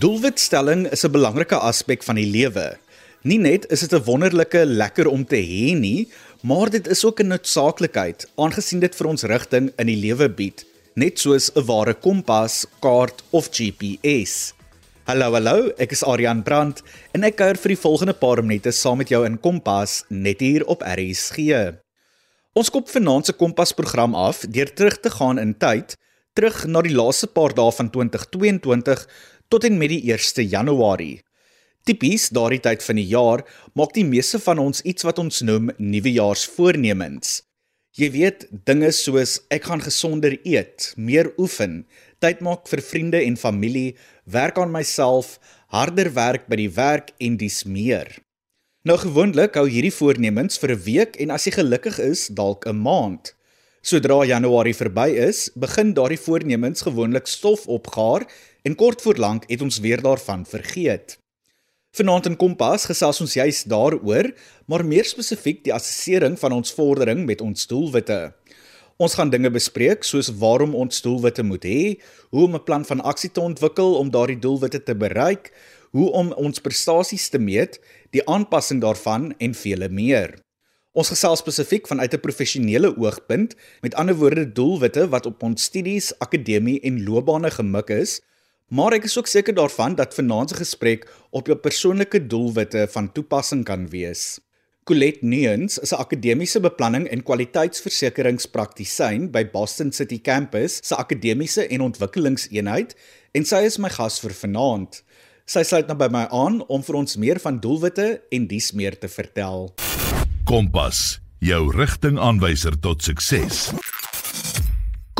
Doelwitstelling is 'n belangrike aspek van die lewe. Nie net is dit 'n wonderlike lekker om te hê nie, maar dit is ook 'n noodsaaklikheid aangesien dit vir ons rigting in die lewe bied, net soos 'n ware kompas, kaart of GPS. Hallo hallo, ek is Adrian Brandt en ek kuier vir die volgende paar minute saam met jou in Kompas net hier op RSG. Ons kop vanaand se Kompas program af deur terug te gaan in tyd, terug na die laaste paar dae van 2022 tot en met die 1 Januarie. Tipies daardie tyd van die jaar maak die meeste van ons iets wat ons noem nuwejaarsvoornemens. Jy weet, dinge soos ek gaan gesonder eet, meer oefen, tyd maak vir vriende en familie, werk aan myself, harder werk by die werk en dis meer. Nou gewoonlik hou hierdie voornemens vir 'n week en as jy gelukkig is, dalk 'n maand. Sodra Januarie verby is, begin daardie voornemens gewoonlik stof opgaar en kort voor lank het ons weer daarvan vergeet. Vanaand in Kompas gesels ons juis daaroor, maar meer spesifiek die assessering van ons vordering met ons doelwitte. Ons gaan dinge bespreek soos waarom ons doelwitte moet hê, hoe om 'n plan van aksie te ontwikkel om daardie doelwitte te bereik, hoe om ons prestasies te meet, die aanpassing daarvan en vele meer. Ons gesels spesifiek vanuit 'n professionele oogpunt, met ander woorde doelwitte wat op ons studies, akademie en loopbane gemik is, Maar ek is ook seker daarvan dat vanaand se gesprek op jou persoonlike doelwitte van toepassing kan wees. Colette Neens is 'n akademiese beplanning en kwaliteitsversekeringspraktisyn by Boston City Campus se akademiese en ontwikkelingseenheid en sy is my gas vir vanaand. Sy sluit nou by my aan om vir ons meer van doelwitte en dies meer te vertel. Kompas, jou rigtingaanwyser tot sukses.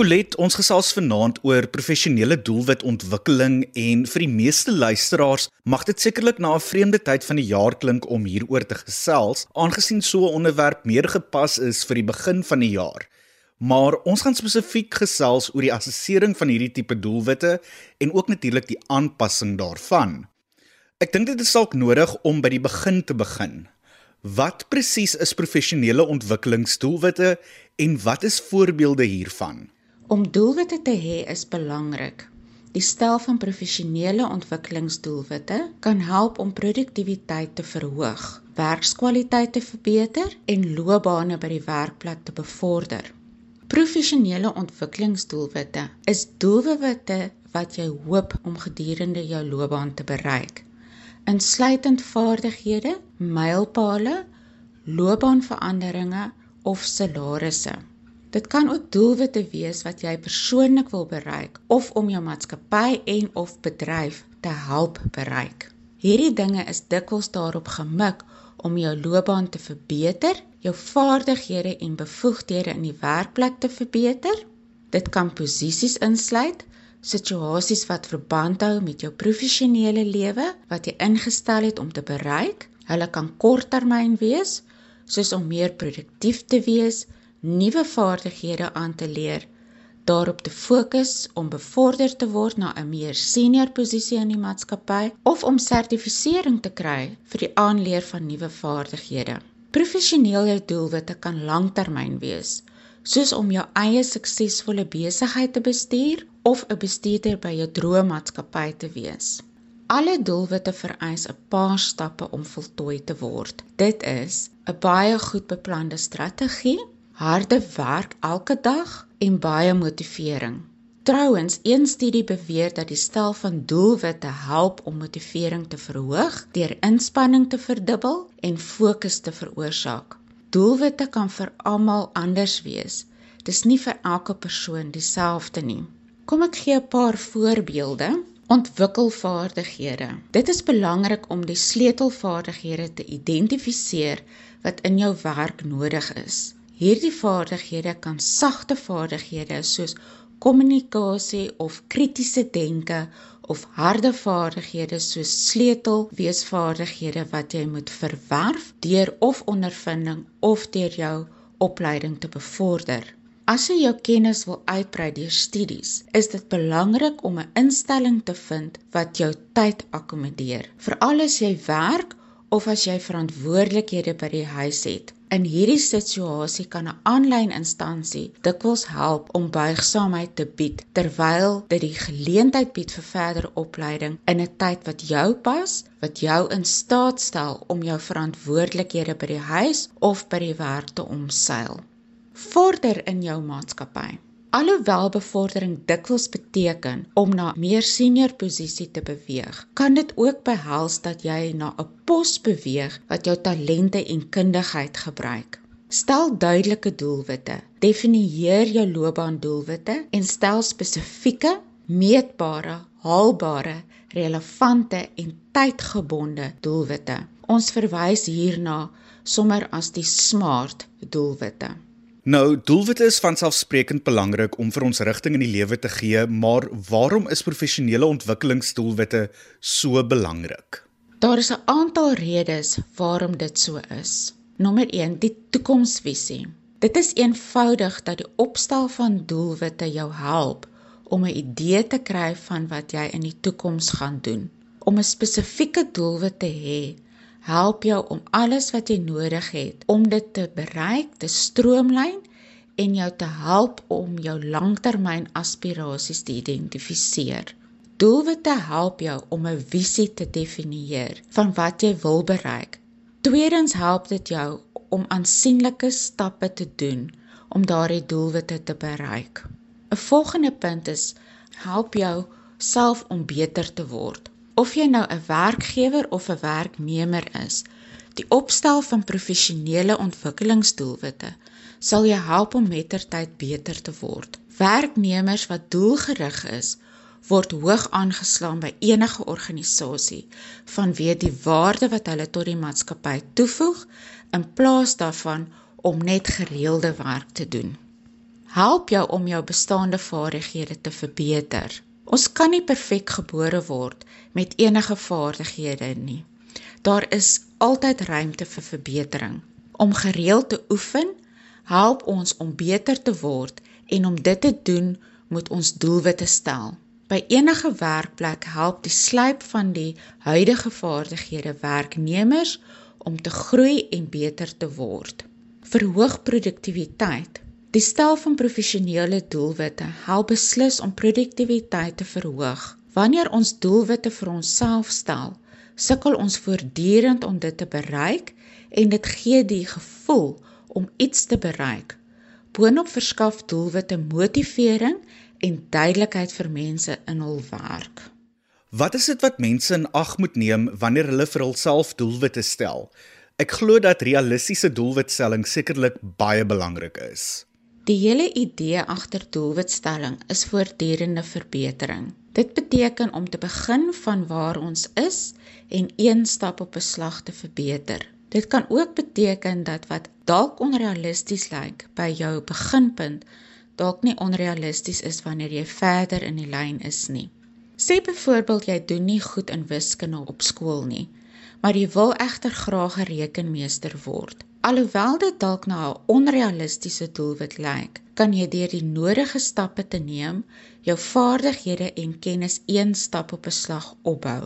Colet, ons gesels vanaand oor professionele doelwitontwikkeling en vir die meeste luisteraars mag dit sekerlik na 'n vreemde tyd van die jaar klink om hieroor te gesels, aangesien so 'n onderwerp meer gepas is vir die begin van die jaar. Maar ons gaan spesifiek gesels oor die assessering van hierdie tipe doelwitte en ook natuurlik die aanpassing daarvan. Ek dink dit is dalk nodig om by die begin te begin. Wat presies is professionele ontwikkelingsdoelwitte en wat is voorbeelde hiervan? Om doelwitte te hê is belangrik. Die stel van professionele ontwikkelingsdoelwitte kan help om produktiwiteit te verhoog, werkskwaliteit te verbeter en loopbane by die werkplek te bevorder. Professionele ontwikkelingsdoelwitte is doelwitte wat jy hoop om gedurende jou loopbaan te bereik, insluitend vaardighede, mylpale, loopbaanveranderinge of salarisse. Dit kan ook doelwitte wees wat jy persoonlik wil bereik of om jou maatskappy en of bedryf te help bereik. Hierdie dinge is dikwels daarop gemik om jou loopbaan te verbeter, jou vaardighede en bevoegdhede in die werkplek te verbeter. Dit kan posisies insluit, situasies wat verband hou met jou professionele lewe wat jy ingestel het om te bereik. Hulle kan korttermyn wees, soos om meer produktief te wees, nuwe vaardighede aan te leer, daarop te fokus om bevorder te word na 'n meer senior posisie in die maatskappy of om sertifisering te kry vir die aanleer van nuwe vaardighede. Professionele doelwitte kan langtermyn wees, soos om jou eie suksesvolle besigheid te bestuur of 'n bestuurder by jou droommaatskappy te wees. Alle doelwitte vereis 'n paar stappe om voltooi te word. Dit is 'n baie goed beplande strategie, harde werk elke dag en baie motivering. Trouwens, een studie beweer dat die stel van doelwitte help om motivering te verhoog deur inspanning te verdubbel en fokus te veroorsaak. Doelwitte kan vir almal anders wees. Dis nie vir elke persoon dieselfde nie. Kom ek gee 'n paar voorbeelde. Ontwikkel vaardighede. Dit is belangrik om die sleutelvaardighede te identifiseer wat in jou werk nodig is. Hierdie vaardighede kan sagte vaardighede soos kommunikasie of kritiese denke of harde vaardighede soos sleutel weesvaardighede wat jy moet verwerf deur of ondervinding of deur jou opleiding te bevorder. As jy jou kennis wil uitbrei deur studies, is dit belangrik om 'n instelling te vind wat jou tyd akkommodeer. Veral as jy werk of as jy verantwoordelikhede by die huis het. In hierdie situasie kan 'n aanlyn instansie dikwels help om buigsaamheid te bied terwyl dit die geleentheid bied vir verdere opleiding in 'n tyd wat jou pas, wat jou in staat stel om jou verantwoordelikhede by die huis of by die werk te omseil. Vorder in jou maatskappy. Alhoewel bevordering dikwels beteken om na meer senior posisie te beweeg, kan dit ook behels dat jy na 'n pos beweeg wat jou talente en kundigheid gebruik. Stel duidelike doelwitte. Definieer jou loopbaandoelwitte en stel spesifieke, meetbare, haalbare, relevante en tydgebonde doelwitte. Ons verwys hierna sommer as die SMART doelwitte. Nou, doelwitte is van selfsprekend belangrik om vir ons rigting in die lewe te gee, maar waarom is professionele ontwikkelingsdoelwitte so belangrik? Daar is 'n aantal redes waarom dit so is. Nommer 1, die toekomsvisie. Dit is eenvoudig dat die opstel van doelwitte jou help om 'n idee te kry van wat jy in die toekoms gaan doen. Om 'n spesifieke doelwit te hê, help jou om alles wat jy nodig het om dit te bereik te stroomlyn en jou te help om jou langtermyn aspirasies te identifiseer. Doelwitte help jou om 'n visie te definieer van wat jy wil bereik. Tweedens help dit jou om aansienlike stappe te doen om daardie doelwitte te bereik. 'n Volgende punt is help jou self om beter te word. Of jy nou 'n werkgewer of 'n werknemer is, die opstel van professionele ontwikkelingsdoelwitte sal jou help om mettertyd beter te word. Werknemers wat doelgerig is, word hoog aangeslaan by enige organisasie vanweë die waarde wat hulle tot die maatskappy toevoeg in plaas daarvan om net gereelde werk te doen. Help jou om jou bestaande vaardighede te verbeter. Ons kan nie perfek gebore word met enige vaardighede nie. Daar is altyd ruimte vir verbetering. Om gereeld te oefen, help ons om beter te word en om dit te doen, moet ons doelwitte stel. By enige werkplek help die slyp van die huidige vaardighede werknemers om te groei en beter te word. Verhoog produktiwiteit. Die stel van professionele doelwitte help beslis om produktiwiteit te verhoog. Wanneer ons doelwitte vir onsself stel, sukkel ons voortdurend om dit te bereik en dit gee die gevoel om iets te bereik. Boonop verskaf doelwitte motivering en duidelikheid vir mense in hul werk. Wat is dit wat mense in ag moet neem wanneer hulle vir hulself doelwitte stel? Ek glo dat realistiese doelwitstelling sekerlik baie belangrik is. Die hele idee agter doelwitstelling is voortdurende verbetering. Dit beteken om te begin van waar ons is en een stap op 'n slag te verbeter. Dit kan ook beteken dat wat dalk onrealisties lyk by jou beginpunt dalk nie onrealisties is wanneer jy verder in die lyn is nie. Sê byvoorbeeld jy doen nie goed in wiskunde op skool nie, maar jy wil egter graag 'n rekenmeester word. Alhoewel dit dalk na 'n onrealistiese doelwit lyk, kan jy deur die nodige stappe te neem, jou vaardighede en kennis een stap op 'n slag opbou.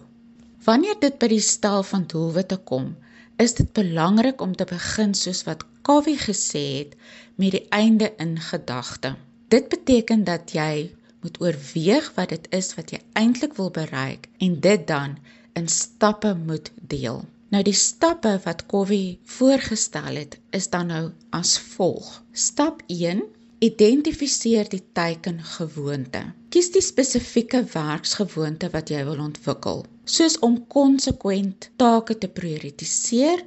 Wanneer dit by die stel van doelwitte kom, is dit belangrik om te begin soos wat Covey gesê het, met die einde in gedagte. Dit beteken dat jy moet oorweeg wat dit is wat jy eintlik wil bereik en dit dan in stappe moet deel. Nou die stappe wat Covey voorgestel het, is dan nou as volg. Stap 1: Identifiseer die teikengewoonte. Kies die spesifieke werksgewoonte wat jy wil ontwikkel, soos om konsekwent take te prioritiseer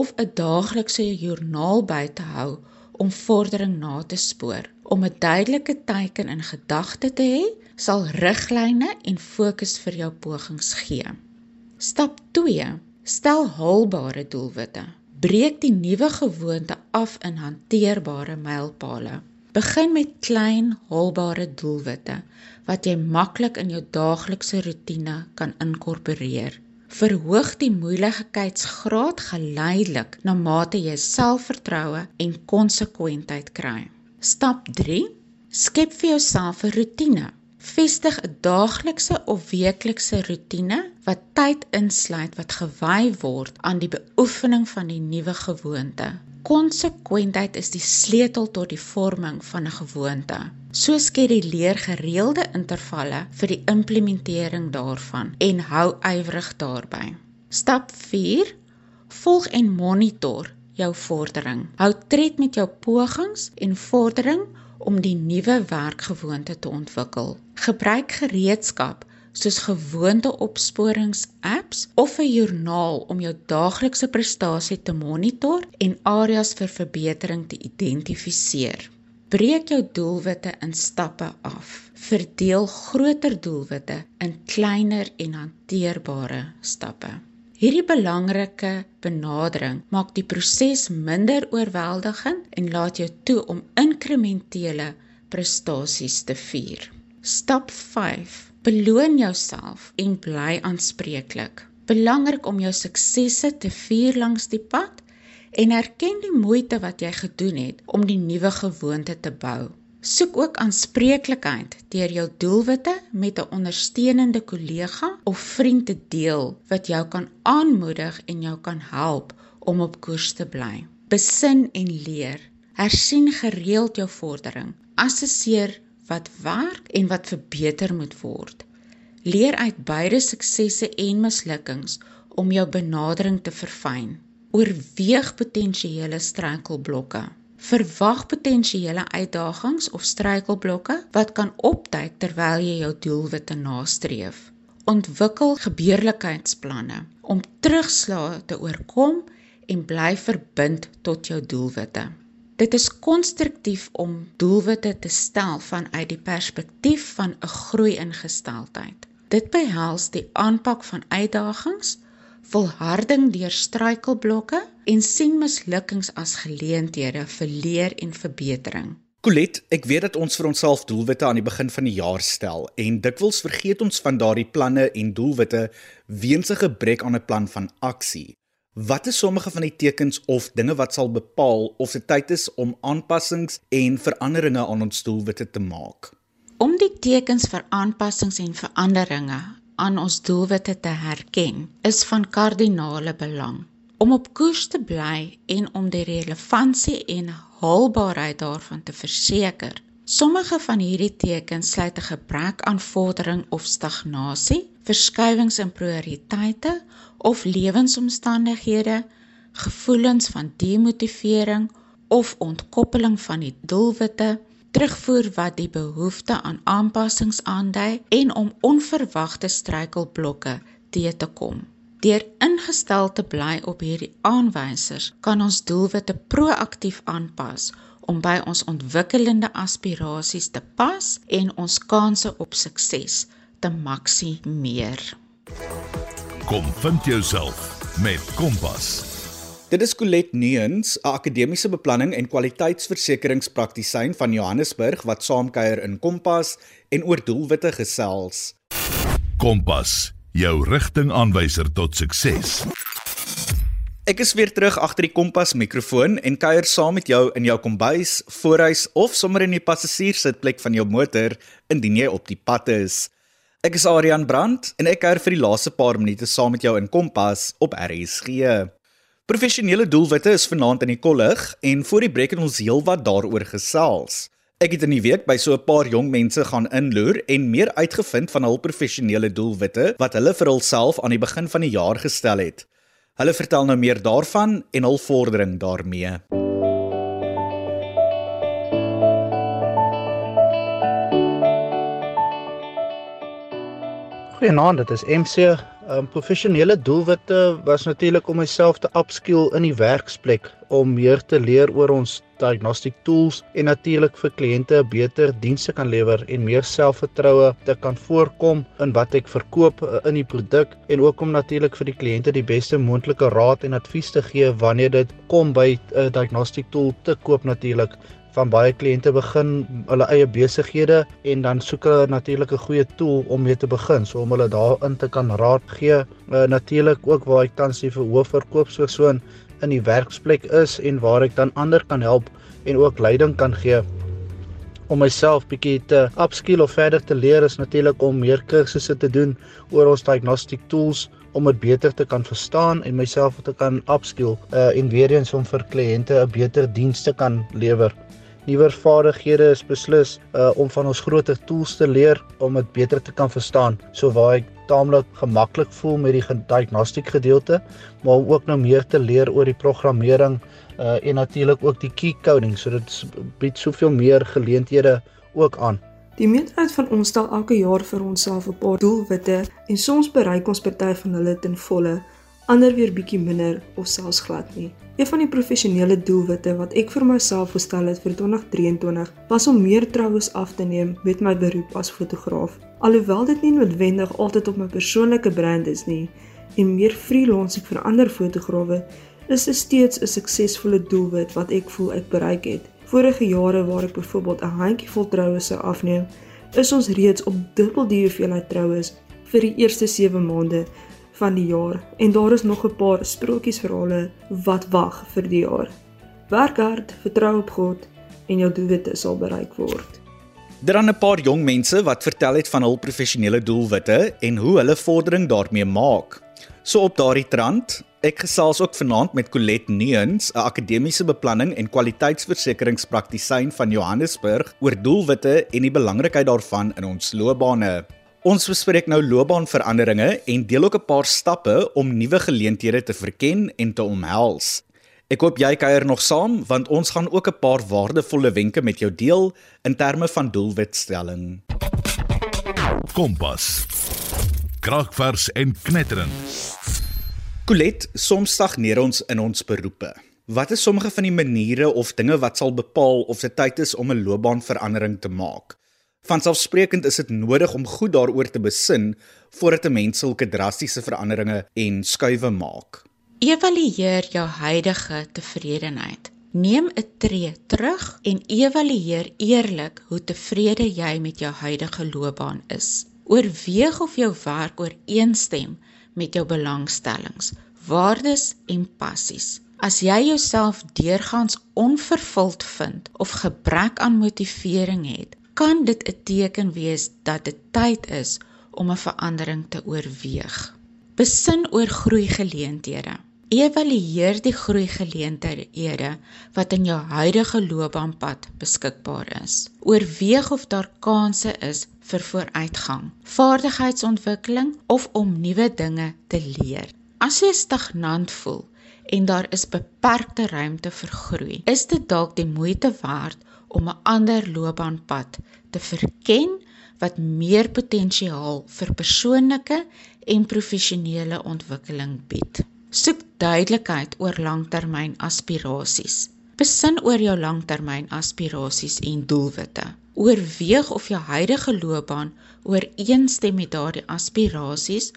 of 'n daaglikse joernaal by te hou om vordering na te spoor. Om 'n duidelike teiken in gedagte te hê, sal riglyne en fokus vir jou pogings gee. Stap 2: Stel haalbare doelwitte. Breek die nuwe gewoonte af in hanteerbare mylpale. Begin met klein, haalbare doelwitte wat jy maklik in jou daaglikse rotine kan inkorporeer. Verhoog die moeilikheidsgraad geleidelik na mate jy selfvertroue en konsekwentheid kry. Stap 3: Skep vir jouself 'n rotine. Vestig 'n daaglikse of weeklikse rotine wat tyd insluit wat gewy word aan die beoefening van die nuwe gewoonte. Konsekwentheid is die sleutel tot die vorming van 'n gewoonte. So skeduleer gereelde intervalle vir die implementering daarvan en hou ywerig daarby. Stap 4: Volg en monitor jou vordering. Hou tred met jou pogings en vordering om die nuwe werkgewoonte te ontwikkel. Gebruik gereedskap soos gewoonteopsporings-apps of 'n joernaal om jou daaglikse prestasie te monitor en areas vir verbetering te identifiseer. Breek jou doelwitte in stappe af. Verdeel groter doelwitte in kleiner en hanteerbare stappe. Hierdie belangrike benadering maak die proses minder oorweldigend en laat jou toe om inkrementele prestasies te vier. Stap 5 Beloon jouself en bly aanspreeklik. Belangrik om jou suksesse te vier langs die pad en erken die moeite wat jy gedoen het om die nuwe gewoonte te bou. Soek ook aanspreeklikheid deur jou doelwitte met 'n ondersteunende kollega of vriend te deel wat jou kan aanmoedig en jou kan help om op koers te bly. Besin en leer. Hersien gereeld jou vordering. Assesseer wat werk en wat verbeter moet word. Leer uit beide suksesse en mislukkings om jou benadering te verfyn. Oorweeg potensiële struikelblokke. Verwag potensiële uitdagings of struikelblokke wat kan opduik terwyl jy jou doelwitte nastreef. Ontwikkel gebeurlikheidsplanne om terugslae te oorkom en bly verbind tot jou doelwitte. Dit is konstruktief om doelwitte te stel vanuit die perspektief van 'n groeiingesteldheid. Dit behels die aanpak van uitdagings, volharding deur struikelblokke en sien mislukkings as geleenthede vir leer en verbetering. Colet, ek weet dat ons vir onsself doelwitte aan die begin van die jaar stel en dikwels vergeet ons van daardie planne en doelwitte weens 'n gebrek aan 'n plan van aksie. Wat is sommige van die tekens of dinge wat sal bepaal of dit tyd is om aanpassings en veranderinge aan ons doelwitte te maak? Om die tekens vir aanpassings en veranderinge aan ons doelwitte te herken, is van kardinale belang. Om op koers te bly en om die relevantie en haalbaarheid daarvan te verseker. Sommige van hierdie tekens sluit 'n gebrek aan vordering of stagnasie, verskywings in prioriteite of lewensomstandighede, gevoelens van demotivering of ontkoppeling van die doelwitte, terugvoer wat die behoefte aan aanpassings aandui en om onverwagte struikelblokke te te kom. Deur ingestel te bly op hierdie aanwysers, kan ons doelwitte proaktief aanpas om by ons ontwikkelende aspirasies te pas en ons kanse op sukses te maksimeer. Kom vind jouself met Kompas. Dit is Colet Neens, 'n akademiese beplanning en kwaliteitsversekeringspraktisyn van Johannesburg wat saamkuier in Kompas en oor doelwitte gesels. Kompas, jou rigtingaanwyser tot sukses. Ek is weer terug agter die Kompas mikrofoon en kuier saam met jou in jou kombuis, voorhuis of sommer in die passasierssitplek van jou motor indien jy op die pad is. Ek is Adrian Brandt en ek kuier vir die laaste paar minute saam met jou in Kompas op RSG. Professionele doelwitte is vanaand in die kollig en voor die breek het ons heelwat daaroor gesels. Ek het in die week by so 'n paar jong mense gaan inloer en meer uitgevind van hul professionele doelwitte wat hulle vir hulself aan die begin van die jaar gestel het. Hulle vertel nou meer daarvan en hul vordering daarmee. Goeienaand, dit is MC. Um professionele doelwitte was natuurlik om myself te upskill in die werksplek om meer te leer oor ons diagnostic tools en natuurlik vir kliënte beter dienste kan lewer en meer selfvertroue te kan voorkom in wat ek verkoop uh, in die produk en ook om natuurlik vir die kliënte die beste moontlike raad en advies te gee wanneer dit kom by 'n uh, diagnostic tool te koop natuurlik van baie kliënte begin hulle eie besighede en dan soek hulle natuurlik 'n goeie tool om mee te begin so om hulle daarin te kan raad gee. Uh, natuurlik ook waar ek tans die verhoofverkoopspersoon in die werksplek is en waar ek dan ander kan help en ook leiding kan gee om myself bietjie te upskill of verder te leer is natuurlik om meer kursusse te doen oor ons diagnostic tools om dit beter te kan verstaan en myself te kan upskill uh, en weer eens om vir kliënte 'n beter diens te kan lewer. Nuwe vaardighede is beslis uh, om van ons groter tools te leer om dit beter te kan verstaan. So waar ek taamlik gemaklik voel met die diagnostiek gedeelte, maar om ook nou meer te leer oor die programmering uh, en natuurlik ook die key coding. So dit bied soveel meer geleenthede ook aan. Die meerderheid van ons stel elke jaar vir onsself 'n paar doelwitte en soms bereik ons party van hulle ten volle, ander weer bietjie minder of selfs glad nie. Een van die professionele doelwitte wat ek vir myself gestel het vir 2023 was om meer troues af te neem met my beroep as fotograaf. Alhoewel dit nie noodwendig altyd op my persoonlike brand is nie en meer freelance vir ander fotograwe, is dit steeds 'n suksesvolle doelwit wat ek voel ek bereik het. Vorige jare waar ek byvoorbeeld 'n handjievol troues sou afneem, is ons reeds op dubbel die hoeveelheid troues vir die eerste 7 maande van die jaar en daar is nog 'n paar sprokiesverhale wat wag vir die jaar. Werk hard, vertrou op God en jou doelwitte sal bereik word. Daar er 'n paar jong mense wat vertel het van hul professionele doelwitte en hoe hulle vordering daarmee maak. So op daardie trant, ek gesels ook vanaand met Colette Neens, 'n akademiese beplanning en kwaliteitsversekeringspraktisyn van Johannesburg oor doelwitte en die belangrikheid daarvan in ons loopbane. Ons bespreek nou loopbaanveranderinge en deel ook 'n paar stappe om nuwe geleenthede te verken en te omhels. Ek hoop jy kuier nog saam want ons gaan ook 'n paar waardevolle wenke met jou deel in terme van doelwitstelling. Kompas kragvers en knetterend. Colet, soms stagneer ons in ons beroepe. Wat is sommige van die maniere of dinge wat sal bepaal of dit tyd is om 'n loopbaanverandering te maak? Vanselfsprekend is dit nodig om goed daaroor te besin voordat 'n mens sulke drastiese veranderinge en skuwe maak. Evalueer jou huidige tevredenheid. Neem 'n tree terug en evalueer eerlik hoe tevrede jy met jou huidige loopbaan is. Oorweeg of jou werk ooreenstem met jou belangstellings, waardes en passies. As jy jouself deurgangs onvervuld vind of gebrek aan motivering het, kan dit 'n teken wees dat dit tyd is om 'n verandering te oorweeg. Besin oor groeigeleenthede. Evalueer die groeigeleenthede wat in jou huidige loopbaanpad beskikbaar is. Oorweeg of daar kansse is vir vooruitgang, vaardigheidsontwikkeling of om nuwe dinge te leer. As jy stagnant voel en daar is beperkte ruimte vir groei, is dit dalk die moeite werd om 'n ander loopbaanpad te verken wat meer potensiaal vir persoonlike en professionele ontwikkeling bied. Soek duidelikheid oor langtermyn aspirasies. Besin oor jou langtermyn aspirasies en doelwitte. Oorweeg of jou huidige loopbaan ooreenstem met daardie aspirasies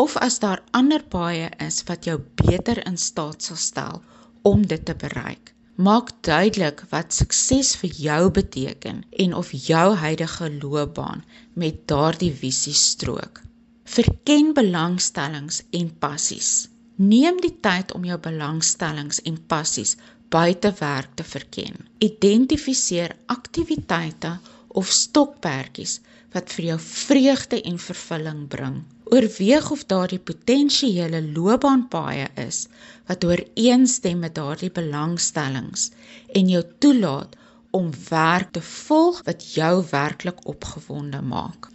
of as daar ander paaie is wat jou beter in staat sal stel om dit te bereik. Maak duidelik wat sukses vir jou beteken en of jou huidige loopbaan met daardie visie strook. Verken belangstellings en passies. Neem die tyd om jou belangstellings en passies buite werk te verken. Identifiseer aktiwiteite of stokperdjies wat vir jou vreugde en vervulling bring. Oorweeg of daardie potensiële loopbaanpaaie is wat ooreenstem met daardie belangstellings en jou toelaat om werk te volg wat jou werklik opgewonde maak.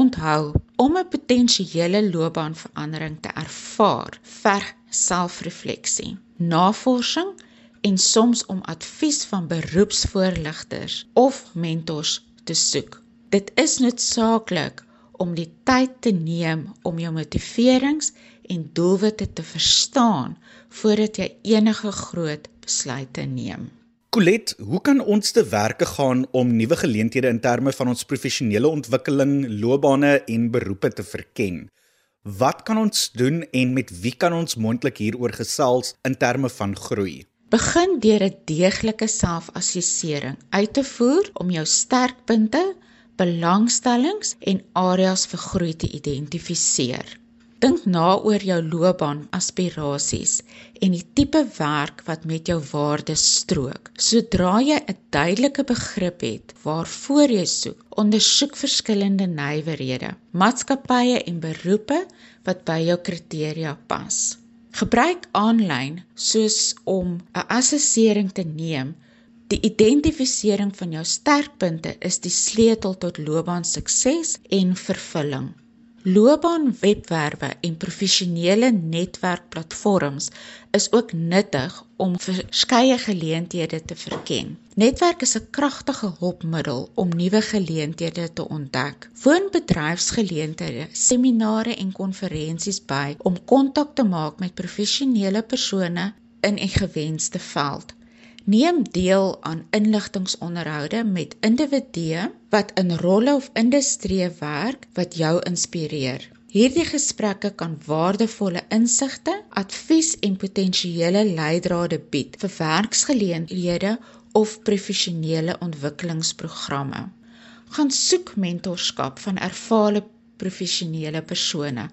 Onthou, om 'n potensiële loopbaanverandering te ervaar, verg selfrefleksie, navorsing en soms om advies van beroepsvoorligters of mentors te soek. Dit is noodsaaklik om die tyd te neem om jou motiverings en doelwitte te verstaan voordat jy enige groot besluite neem. Colet, hoe kan ons te werke gaan om nuwe geleenthede in terme van ons professionele ontwikkeling, loopbane en beroepe te verken? Wat kan ons doen en met wie kan ons mondelik hieroor gesels in terme van groei? Begin deur 'n deeglike selfassessering uit te voer om jou sterkpunte, belangstellings en areas vir groei te identifiseer. Dink na oor jou loopbaan aspirasies en die tipe werk wat met jou waardes strook. Sodra jy 'n duidelike begrip het waarvoor jy soek, ondersoek verskillende nywerhede, maatskappye en beroepe wat by jou kriteria pas. Gebruik aanlyn soos om 'n assessering te neem. Die identifisering van jou sterkpunte is die sleutel tot loopbaan sukses en vervulling. Loopbaanwebwerwe en professionele netwerkplatforms is ook nuttig om verskeie geleenthede te verken. Netwerk is 'n kragtige hulpmiddel om nuwe geleenthede te ontdek. Woon bedryfsgeleenthede, seminare en konferensies by om kontak te maak met professionele persone in 'n gewenste veld. Neem deel aan inligtingsonderhoude met individue wat in rolle of industrieë werk wat jou inspireer. Hierdie gesprekke kan waardevolle insigte, advies en potensiële leidrade bied vir werksgeleenthede of professionele ontwikkelingsprogramme. Gaan soek mentorskap van ervare professionele persone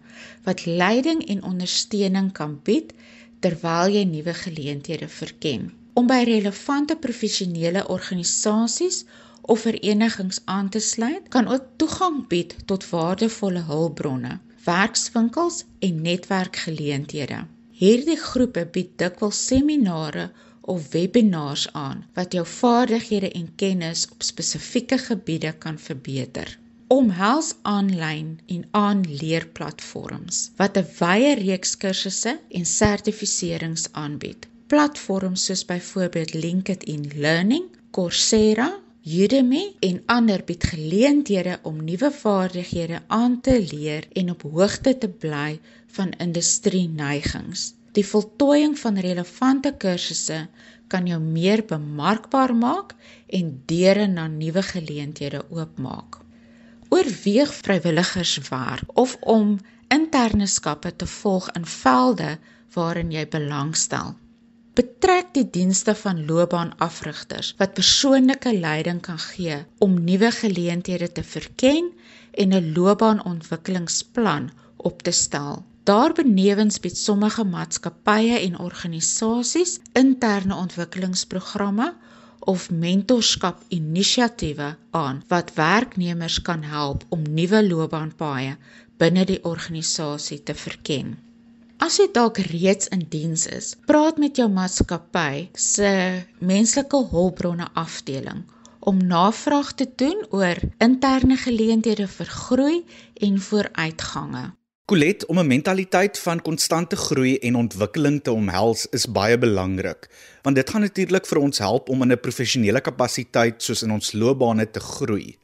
wat leiding en ondersteuning kan bied terwyl jy nuwe geleenthede verken om by relevante professionele organisasies of verenigings aan te sluit, kan ook toegang bied tot waardevolle hulpbronne, werkswinkels en netwerkgeleenthede. Hierdie groepe bied dikwels seminare of webinars aan wat jou vaardighede en kennis op spesifieke gebiede kan verbeter. Omhels aanlyn en aanleerplatforms wat 'n wye reeks kursusse en sertifiserings aanbied platforms soos byvoorbeeld LinkedIn Learning, Coursera, Udemy en ander bied geleenthede om nuwe vaardighede aan te leer en op hoogte te bly van industrie neigings. Die voltooiing van relevante kursusse kan jou meer bemarkbaar maak en deure na nuwe geleenthede oopmaak. Oorweeg vrywilligerswerk of om interne skappe te volg in velde waarin jy belangstel. Betrek die dienste van loopbaanafrigters wat persoonlike leiding kan gee om nuwe geleenthede te verken en 'n loopbaanontwikkelingsplan op te stel. Daarbenewens bied sommige maatskappye en organisasies interne ontwikkelingsprogramme of mentorskap inisiatiewe aan wat werknemers kan help om nuwe loopbaanpaaie binne die organisasie te verken. As jy dalk reeds in diens is, praat met jou maatskappy se menslike hulpbronne afdeling om navraag te doen oor interne geleenthede vir groei en vooruitgange. Colet om 'n mentaliteit van konstante groei en ontwikkeling te omhels is baie belangrik, want dit gaan natuurlik vir ons help om in 'n professionele kapasiteit soos in ons loopbane te groei.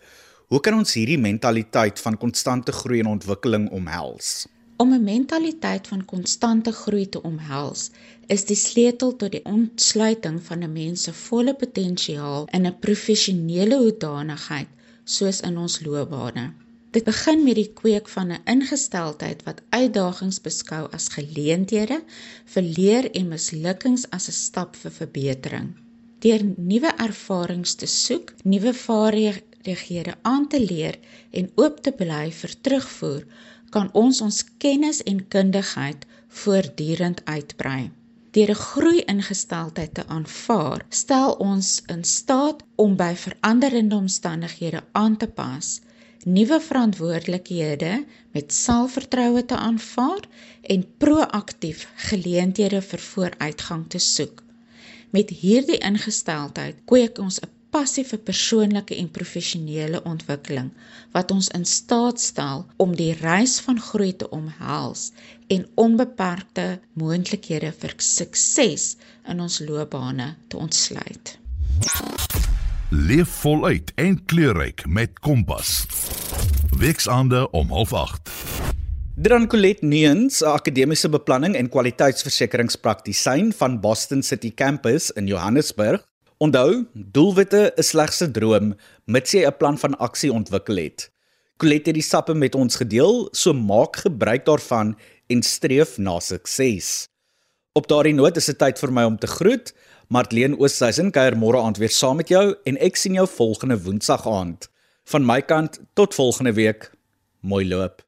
Hoe kan ons hierdie mentaliteit van konstante groei en ontwikkeling omhels? Om 'n mentaliteit van konstante groei te omhels, is die sleutel tot die ontsluiting van 'n mens se volle potensiaal in 'n professionele hoedanigheid soos in ons loopbane. Dit begin met die kweek van 'n ingesteldheid wat uitdagings beskou as geleenthede vir leer en mislukkings as 'n stap vir verbetering. Deur nuwe ervarings te soek, nuwe vaardighede aan te leer en oop te bly vir terugvoer, kan ons ons kennis en kundigheid voortdurend uitbrei. Deur 'n groei-ingesteldheid te aanvaar, stel ons in staat om by veranderende omstandighede aan te pas, nuwe verantwoordelikhede met selfvertroue te aanvaar en proaktief geleenthede vir vooruitgang te soek. Met hierdie ingesteldheid kweek ons 'n passie vir persoonlike en professionele ontwikkeling wat ons in staat stel om die reis van groei te omhels en onbeperkte moontlikhede vir sukses in ons loopbane te ontsluit. Leef voluit en kleurryk met Kompas. Weksaande om 08:30. Dran Colet Neens, 'n akademiese beplanning en kwaliteitsversekeringspraktisyn van Boston City Campus in Johannesburg, Onthou, doelwitte is slegs 'n droom mits jy 'n plan van aksie ontwikkel het. Colette het die sappe met ons gedeel, so maak gebruik daarvan en streef na sukses. Op daardie noot is dit tyd vir my om te groet. Martleen Oosthuizen kuier môre aand weer saam met jou en ek sien jou volgende woensdag aand. Van my kant tot volgende week. Mooi loop.